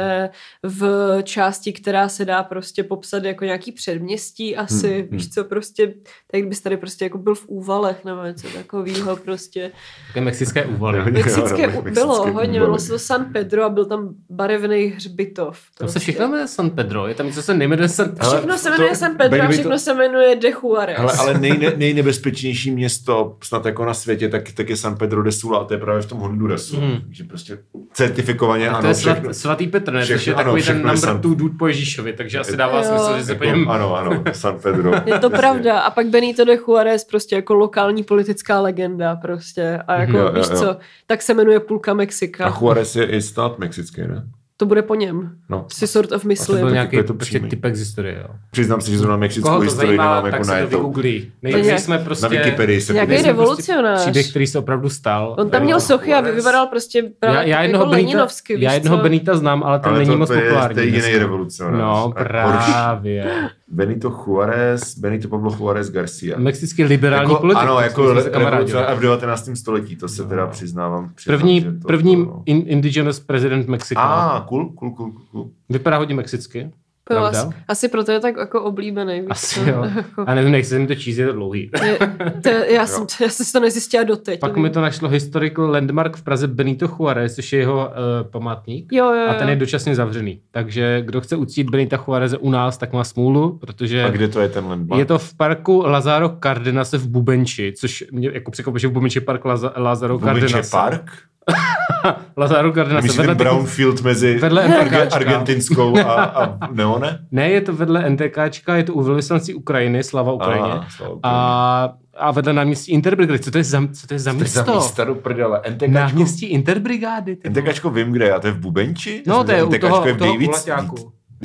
v části, která se dá prostě popsat jako nějaký předměstí asi, Hmm, víš co, prostě, tak kdybys tady prostě jako byl v úvalech nebo něco takového prostě. Také mexické úvaly. Jo, Mexické u- mexické bylo hodně, bylo se to San Pedro a byl tam barevný hřbitov. Tam se prostě. všechno jmenuje San Pedro, je tam něco se nejmenuje San Pedro. Ale Všechno se to- jmenuje San Pedro a všechno to- se jmenuje De Juarez. Hele, ale nejne, nejnebezpečnější město snad jako na světě, tak, tak je San Pedro de Sula a to je právě v tom Hondurasu. Hmm. Takže prostě certifikovaně Tak ano. to je svat, všechno- svatý Petr, ne? Všechno- je ano, takový ten number San- two dude po Ježíšovi, takže asi dává Jo. smysl, že se jako, něm... ano, ano, San Pedro. Je to pravda. A pak Benito de Juarez prostě jako lokální politická legenda prostě. A jako, Jo, jo, víš jo. co, tak se jmenuje půlka Mexika. A Juarez je i stát mexický, ne? To bude po něm. No. Si sort of To myslím. byl taky nějaký je to prostě přímý. typek z historie, jo. Přiznám se, že zrovna mexickou Koho to historii zajímá, nemám tak jako se to. To je- Nejvíc jsme Na prostě... Wikipedii se Nějaký revolucionář. Příběh, který se opravdu stal. On tam měl sochy a vypadal prostě já, právě já tak jednoho, jako Benita, Leninovsky, já jednoho? Benita znám, ale ten Ale není to, moc to populární. to je jiný revolucionář. No, právě. Benito Juarez, Benito Pablo Juarez Garcia. Mexický liberální jako, politik. ano, jako revolucionář a v 19. století, to se teda přiznávám. přiznám, První, to, první no. in, indigenous prezident Mexika. A, cool, cool, cool, cool. Vypadá hodně mexicky. Pravda? asi, asi proto je tak jako oblíbený. Asi jo. Jako, A nevím, nechci mi to číst, je to dlouhý. je, to, já, jsem, já jsem si to nezjistila doteď. Pak to mi to našlo Historical Landmark v Praze Benito Juarez, což je jeho uh, památník. Jo, jo, jo. A ten je dočasně zavřený. Takže kdo chce uctít Benita Juareze u nás, tak má smůlu, protože A kde to je ten landmark? je to v parku Lazaro Cardenase v Bubenči, což mě jako překvapuje, že v Bubenči je park Laza, Lazaro Bubenče Cardenase. Park? Lazaro Cardenase. Myslíš ten Vedle, brownfield mezi vedle NTKčka. argentinskou a, a Neone? ne, je to vedle NTKčka, je to u velvyslanci Ukrajiny, slava Ukrajině. Aha, slava Ukrajině. A, a vedle náměstí Interbrigády. Co to je za, co to je za To je za místo? do prdele. NTKčko, Náměstí Interbrigády. NTKčko vím, kde je. A to je v Bubenči? No, to je u toho, je v toho Davids.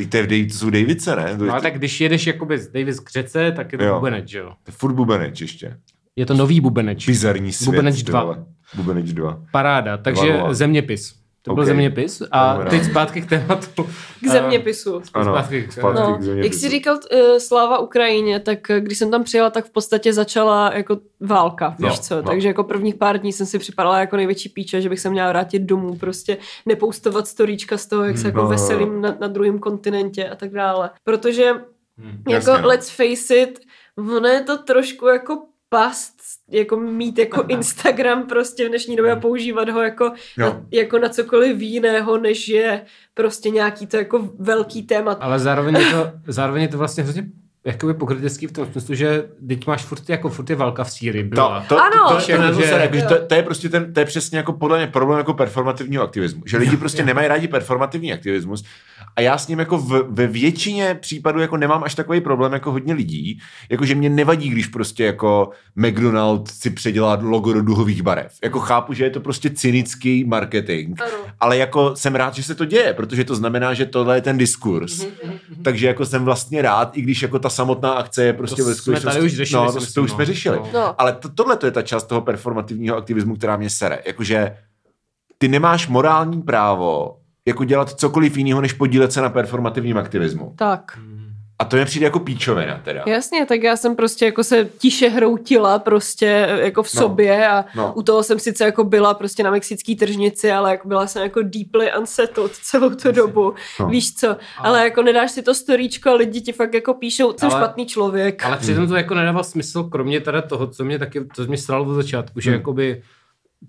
to je v Davids, jsou Davidce, ne? No a tak když jedeš jakoby z Davis k řece, tak je to Jo. Bubeneč, jo? to je furt Bubeneč ještě. Je to nový Bubeneč. Bizarní svět. Bubeneč ty 2. vole. Bubeneč 2. Paráda, takže nula. zeměpis. To byl Ok. zeměpis a Dobrá. teď zpátky k tématu. K zeměpisu. Ano, Zpátky k- zpátky No, k zeměpisu. jak jsi říkal uh, sláva Ukrajině, tak eh, když jsem tam přijela, tak v podstatě začala jako válka, víš No, co. no. Takže jako prvních pár dní jsem si připadala jako největší píče, že bych se měla vrátit domů, prostě nepoustovat storíčka z toho, jak se jako no. veselím na, na druhém kontinentě a tak dále. Protože Hmm. jako Jasně, no. let's face it, ono je to trošku jako past, jako mít jako Instagram prostě v dnešní době a používat ho jako, Jo. na, jako na cokoliv jiného, než je prostě nějaký to jako velký téma. Ale zároveň je to, zároveň je to vlastně hrozně jakoby pokrytecký v tom smyslu, že teď máš furt, jako furt je válka v Sýrii. To, Byla. to, Ano. to, to, to, Jako, to, že- to, jako, že to, to, je prostě ten, to je přesně jako podle mě problém jako performativního aktivismu. Že lidi prostě nemají rádi performativní aktivismus a já s ním jako v, ve většině případů jako nemám až takový problém jako hodně lidí, jako že mě nevadí, když prostě jako McDonald si předělá logo do duhových barev. Jako chápu, že je to prostě cynický marketing, Ano. ale jako jsem rád, že se to děje, protože to znamená, že tohle je ten diskurs. Mhm, Takže jako jsem vlastně rád, i když jako ta samotná akce je prostě To ve jsme skutečnosti... tady už řešili, no, to, myslím, to už no. jsme řešili. No. No. Ale to, tohle to je ta část toho performativního aktivismu, která mě sere. Jakože ty nemáš morální právo jako dělat cokoliv jiného, než podílet se na performativním aktivismu. Tak. Hmm. A to mi přijde jako píčovina teda. Jasně, tak já jsem prostě jako se tiše hroutila prostě jako v No. sobě a No. u toho jsem sice jako byla prostě na mexický tržnici, ale jako byla jsem jako deeply unsettled celou tu dobu. No. Víš co, ale jako nedáš si to storíčko a lidi ti fakt jako píšou, jsem Ale- špatný člověk. Ale přitom to jako nedává smysl, kromě teda toho, co mě taky, co mě stralo od začátku, že Hmm. jakoby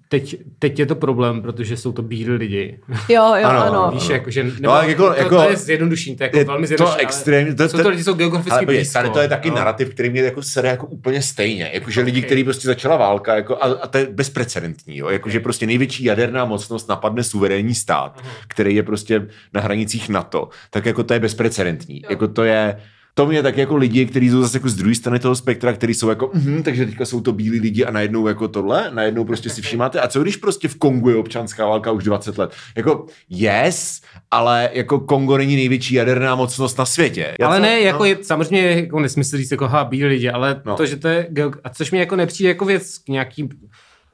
teď, teď je to problém, protože jsou to bílí lidi. Jo, jo, Ano, ano. Víš, jako, že nebo, No, ale jako- to, jako- to, je zjednodušení, to je jako Je velmi to zjednodušení. ale extrémně- to- jsou to- to lidi, jsou geograficky Ale blízko. tady to je taky no. narrativ, který mě jako sere jako úplně stejně. Jakože lidi, Ok. který prostě začala válka, jako, a, a to je bezprecedentní. Jo? Jakože prostě největší jaderná mocnost napadne suverénní stát, který je prostě na hranicích NATO, tak jako to je bezprecedentní. Jako to je, to mě tak jako lidi, kteří jsou zase jako z druhé strany toho spektra, který jsou jako, mhm, takže teďka jsou to bílí lidi a najednou jako tohle, najednou prostě si všímáte. A co když prostě v Kongu je občanská válka už 20 let? Jako yes, ale jako Kongo není největší jaderná mocnost na světě. Já Ale to- ne, jako no. je, samozřejmě jako nesmysl říct jako ha, bílí lidi, ale No. to, že to je, a což mi jako nepřijde jako věc k nějakým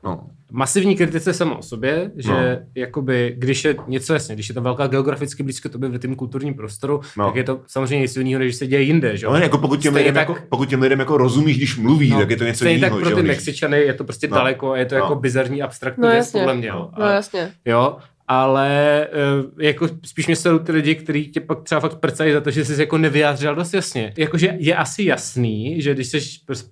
No. masivní kritice samo o sobě, že No. jakoby, když je něco jasně, když je to velká geograficky blízko tobě v tom kulturním prostoru, No. tak je to samozřejmě něco jiného, než se děje jinde, že jo? No, jako pokud těm, lidem, tak- jako, pokud těm lidem jako rozumíš, když mluví, no, tak je to něco jiného. tak pro ty Mexičany je to prostě No. daleko a je to jako No. bizarní abstraktní No věc, jasně. podle mě. Jo. No A- jasně. Jo, ale eh, jako spíš mě jsou ty lidi, kteří tě pak třeba fakt prcají za to, že jsi jako nevyjádřil dost jasně. Jakože je asi jasný, že když jsi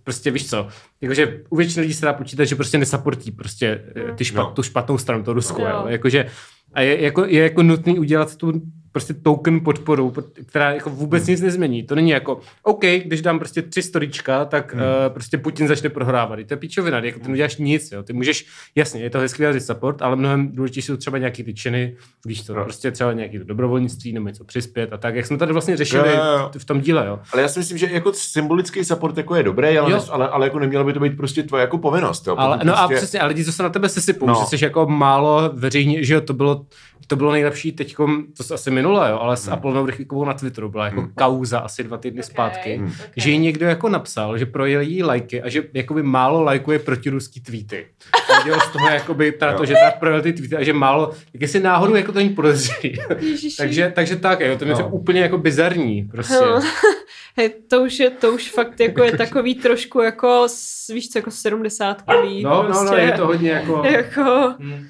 prostě víš co, jakože u většiny lidí se dá počítat, že prostě nesupportí prostě eh, ty špat, No. tu špatnou stranu, to Rusko, jo. Jakože a je jako, je jako nutný udělat tu prostě token podporu, pod- která jako vůbec nic nezmění. To není jako, OK, když dám prostě tři storička, tak hmm. uh, prostě Putin začne prohrávat. To je píčovina, jako ty neuděláš nic, jo. Ty můžeš, jasně, je to hezký vyjádřit support, ale mnohem důležitější jsou třeba nějaký ty činy, víš to, No. prostě třeba nějaký to dobrovolnictví nebo něco přispět a tak, jak jsme tady vlastně řešili Jo, jo, jo. v tom díle, jo. Ale já si myslím, že jako symbolický support jako je dobrý, ale, nes, ale, ale jako nemělo by to být prostě tvoje jako povinnost. Jo? Ale, no a prostě, přesně, a lidi, co se na tebe sesypou, No. no. že jsi jako málo veřejně, že jo, to bylo, to bylo nejlepší teď, to se asi minule, jo, ale s Hmm. Apollonou Rychlíkovou na Twitteru byla jako Hmm. kauza asi dva týdny zpátky, Hmm. že jí někdo jako napsal, že projel jí lajky a že jakoby málo lajkuje protiruský tweety. A dělal z toho jakoby teda to, že tak projel ty tweety a že málo, jak jestli náhodou jako to není podezřelý. Ježiši. takže, takže tak, jo, to mi No. úplně jako bizarní, prostě. Hej, to už je, to už fakt jako je takový trošku jako, s- víš co, jako sedmdesátkový. No, no, no, prostě. je to hodně jako... Jako, Mm.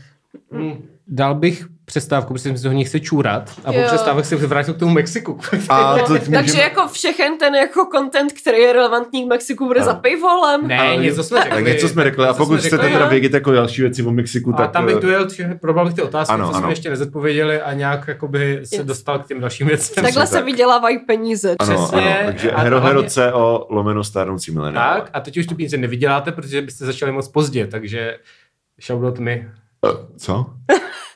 Mm. Dal bych přestávku, protože jsem si toho nechce čůrat a po přestávek se vrátil k tomu Mexiku. a to takže můžeme- jako všechen ten jako content, který je relevantní k Mexiku, bude za paywallem. ne, Ale- něco jsme řekli. Tak něco jsme řekli. A pokud jsme chcete teda vědět jako další věci o Mexiku, A tak... tam bych eh, dojel bych ty otázky, Ano, co jsme ano. ještě nezodpověděli a nějak jakoby se Yes. dostal k těm dalším věcem. Takhle se tak. vydělávají peníze. Ano, přesně. ano, takže A- a hero, hero CO lomeno stárnoucí mileniál. Tak, a teď už tu peníze nevyděláte, protože byste začali moc pozdě, takže shoutout mi. Eh, Co?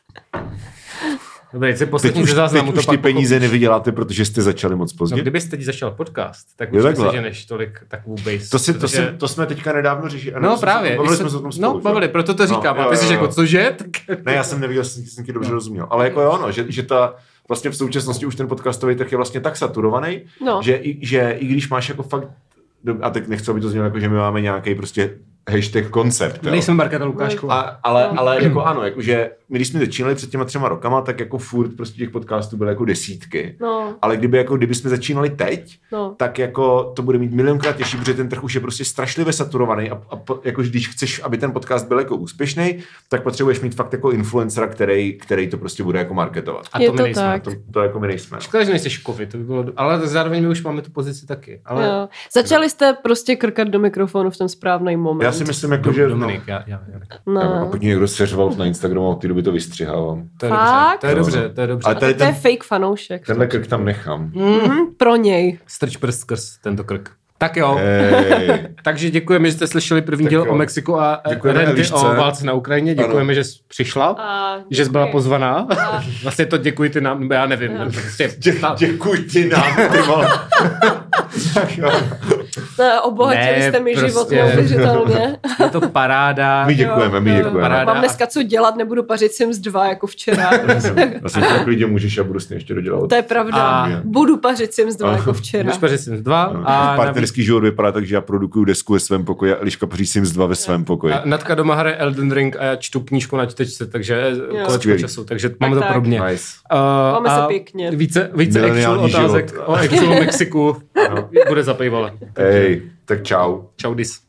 Dobrý, se Teď poslední už, ze záznamu teď to už pak ty peníze pochopíš. nevyděláte, protože jste začali moc No, pozdě? kdybyste teď začal podcast, tak už neseženeš tolik takovou base. To, si, to, protože- si, to jsme teďka nedávno řešili. No právě. Bavili jsme se- o tom spolu. No, že? bavili, proto to říkám. No, jo, ty jsi jo, jo. cože? Tak... Ne, já jsem nevěděl, jsem, jsem ti dobře rozuměl. Ale jako jo, no, že, že ta, vlastně v současnosti už ten podcastový trh je vlastně tak saturovaný, No. že, i, že i když máš jako fakt, a teď nechci, aby to znělo jako, že my máme nějaký prostě hashtag koncept. jo. Nejsme Markéta Lukášková. A, ale, ale jako ano, jakože my když jsme začínali před těma třema rokama, tak jako furt prostě těch podcastů byly jako desítky. No, Ale kdyby jako, kdyby jsme začínali teď, no. tak jako to bude mít milionkrát těžší, protože ten trh už je prostě strašlivě saturovaný a, a jako když chceš, aby ten podcast byl jako úspěšný, tak potřebuješ mít fakt jako influencera, který, který to prostě bude jako marketovat. A Je to my to nejsme. tak. To, to jako my nejsme. no. Škoda, že nejsi škovy, to by bylo, ale zároveň my už máme tu pozici taky. Ale Jo. Začali jste prostě krkat do mikrofonu v ten správný moment. Já si myslím, jako, že... Dominik, já, já, já. No, a No. pokud někdo seřval na Instagramu, od té doby to vystřihávám. To je Fakt? dobře, to je dobře, to je dobře. A tady to je ten, fake fanoušek. tenhle krk tam nechám. Mhm, pro něj. Strč prst skrz tento krk. Tak jo, Ej. takže děkujeme, že jste slyšeli první Tak díl jo. o Mexiku a Děkujeme Renty Elišce. o válce na Ukrajině. Děkujeme, Ano. že jsi přišla, A že jsi byla pozvaná. A- Vlastně to děkuji ty nám, já nevím. Prostě, Dě, děkuji ti nám, ty vole. tak jo. Ne, obohatili Ne, jste mi život prostě- neuvěřitelně. Je to paráda. My děkujeme, my Jo, jo. děkujeme. Paráda. Mám dneska co dělat, nebudu pařit Sims 2 jako včera. Já jsem tak klidně můžeš a budu s tím ještě dodělat. to je pravda. A- Budu pařit Sims 2 A- jako včera. Budeš pařit Sims 2 Ano. a navíc, Partnerský život vypadá tak, že já produkuju desku ve svém pokoji a Eliška paří Sims 2 ve svém pokoji. a Natka doma hraje Elden Ring a já čtu knížku na čtečce, takže kolečko času, takže máme to tak. podobně. Nice. Uh, Máme se a pěkně. Více, více actual otázek život. o actual Mexiku bude za paywallem. Tak čau. Čau dis.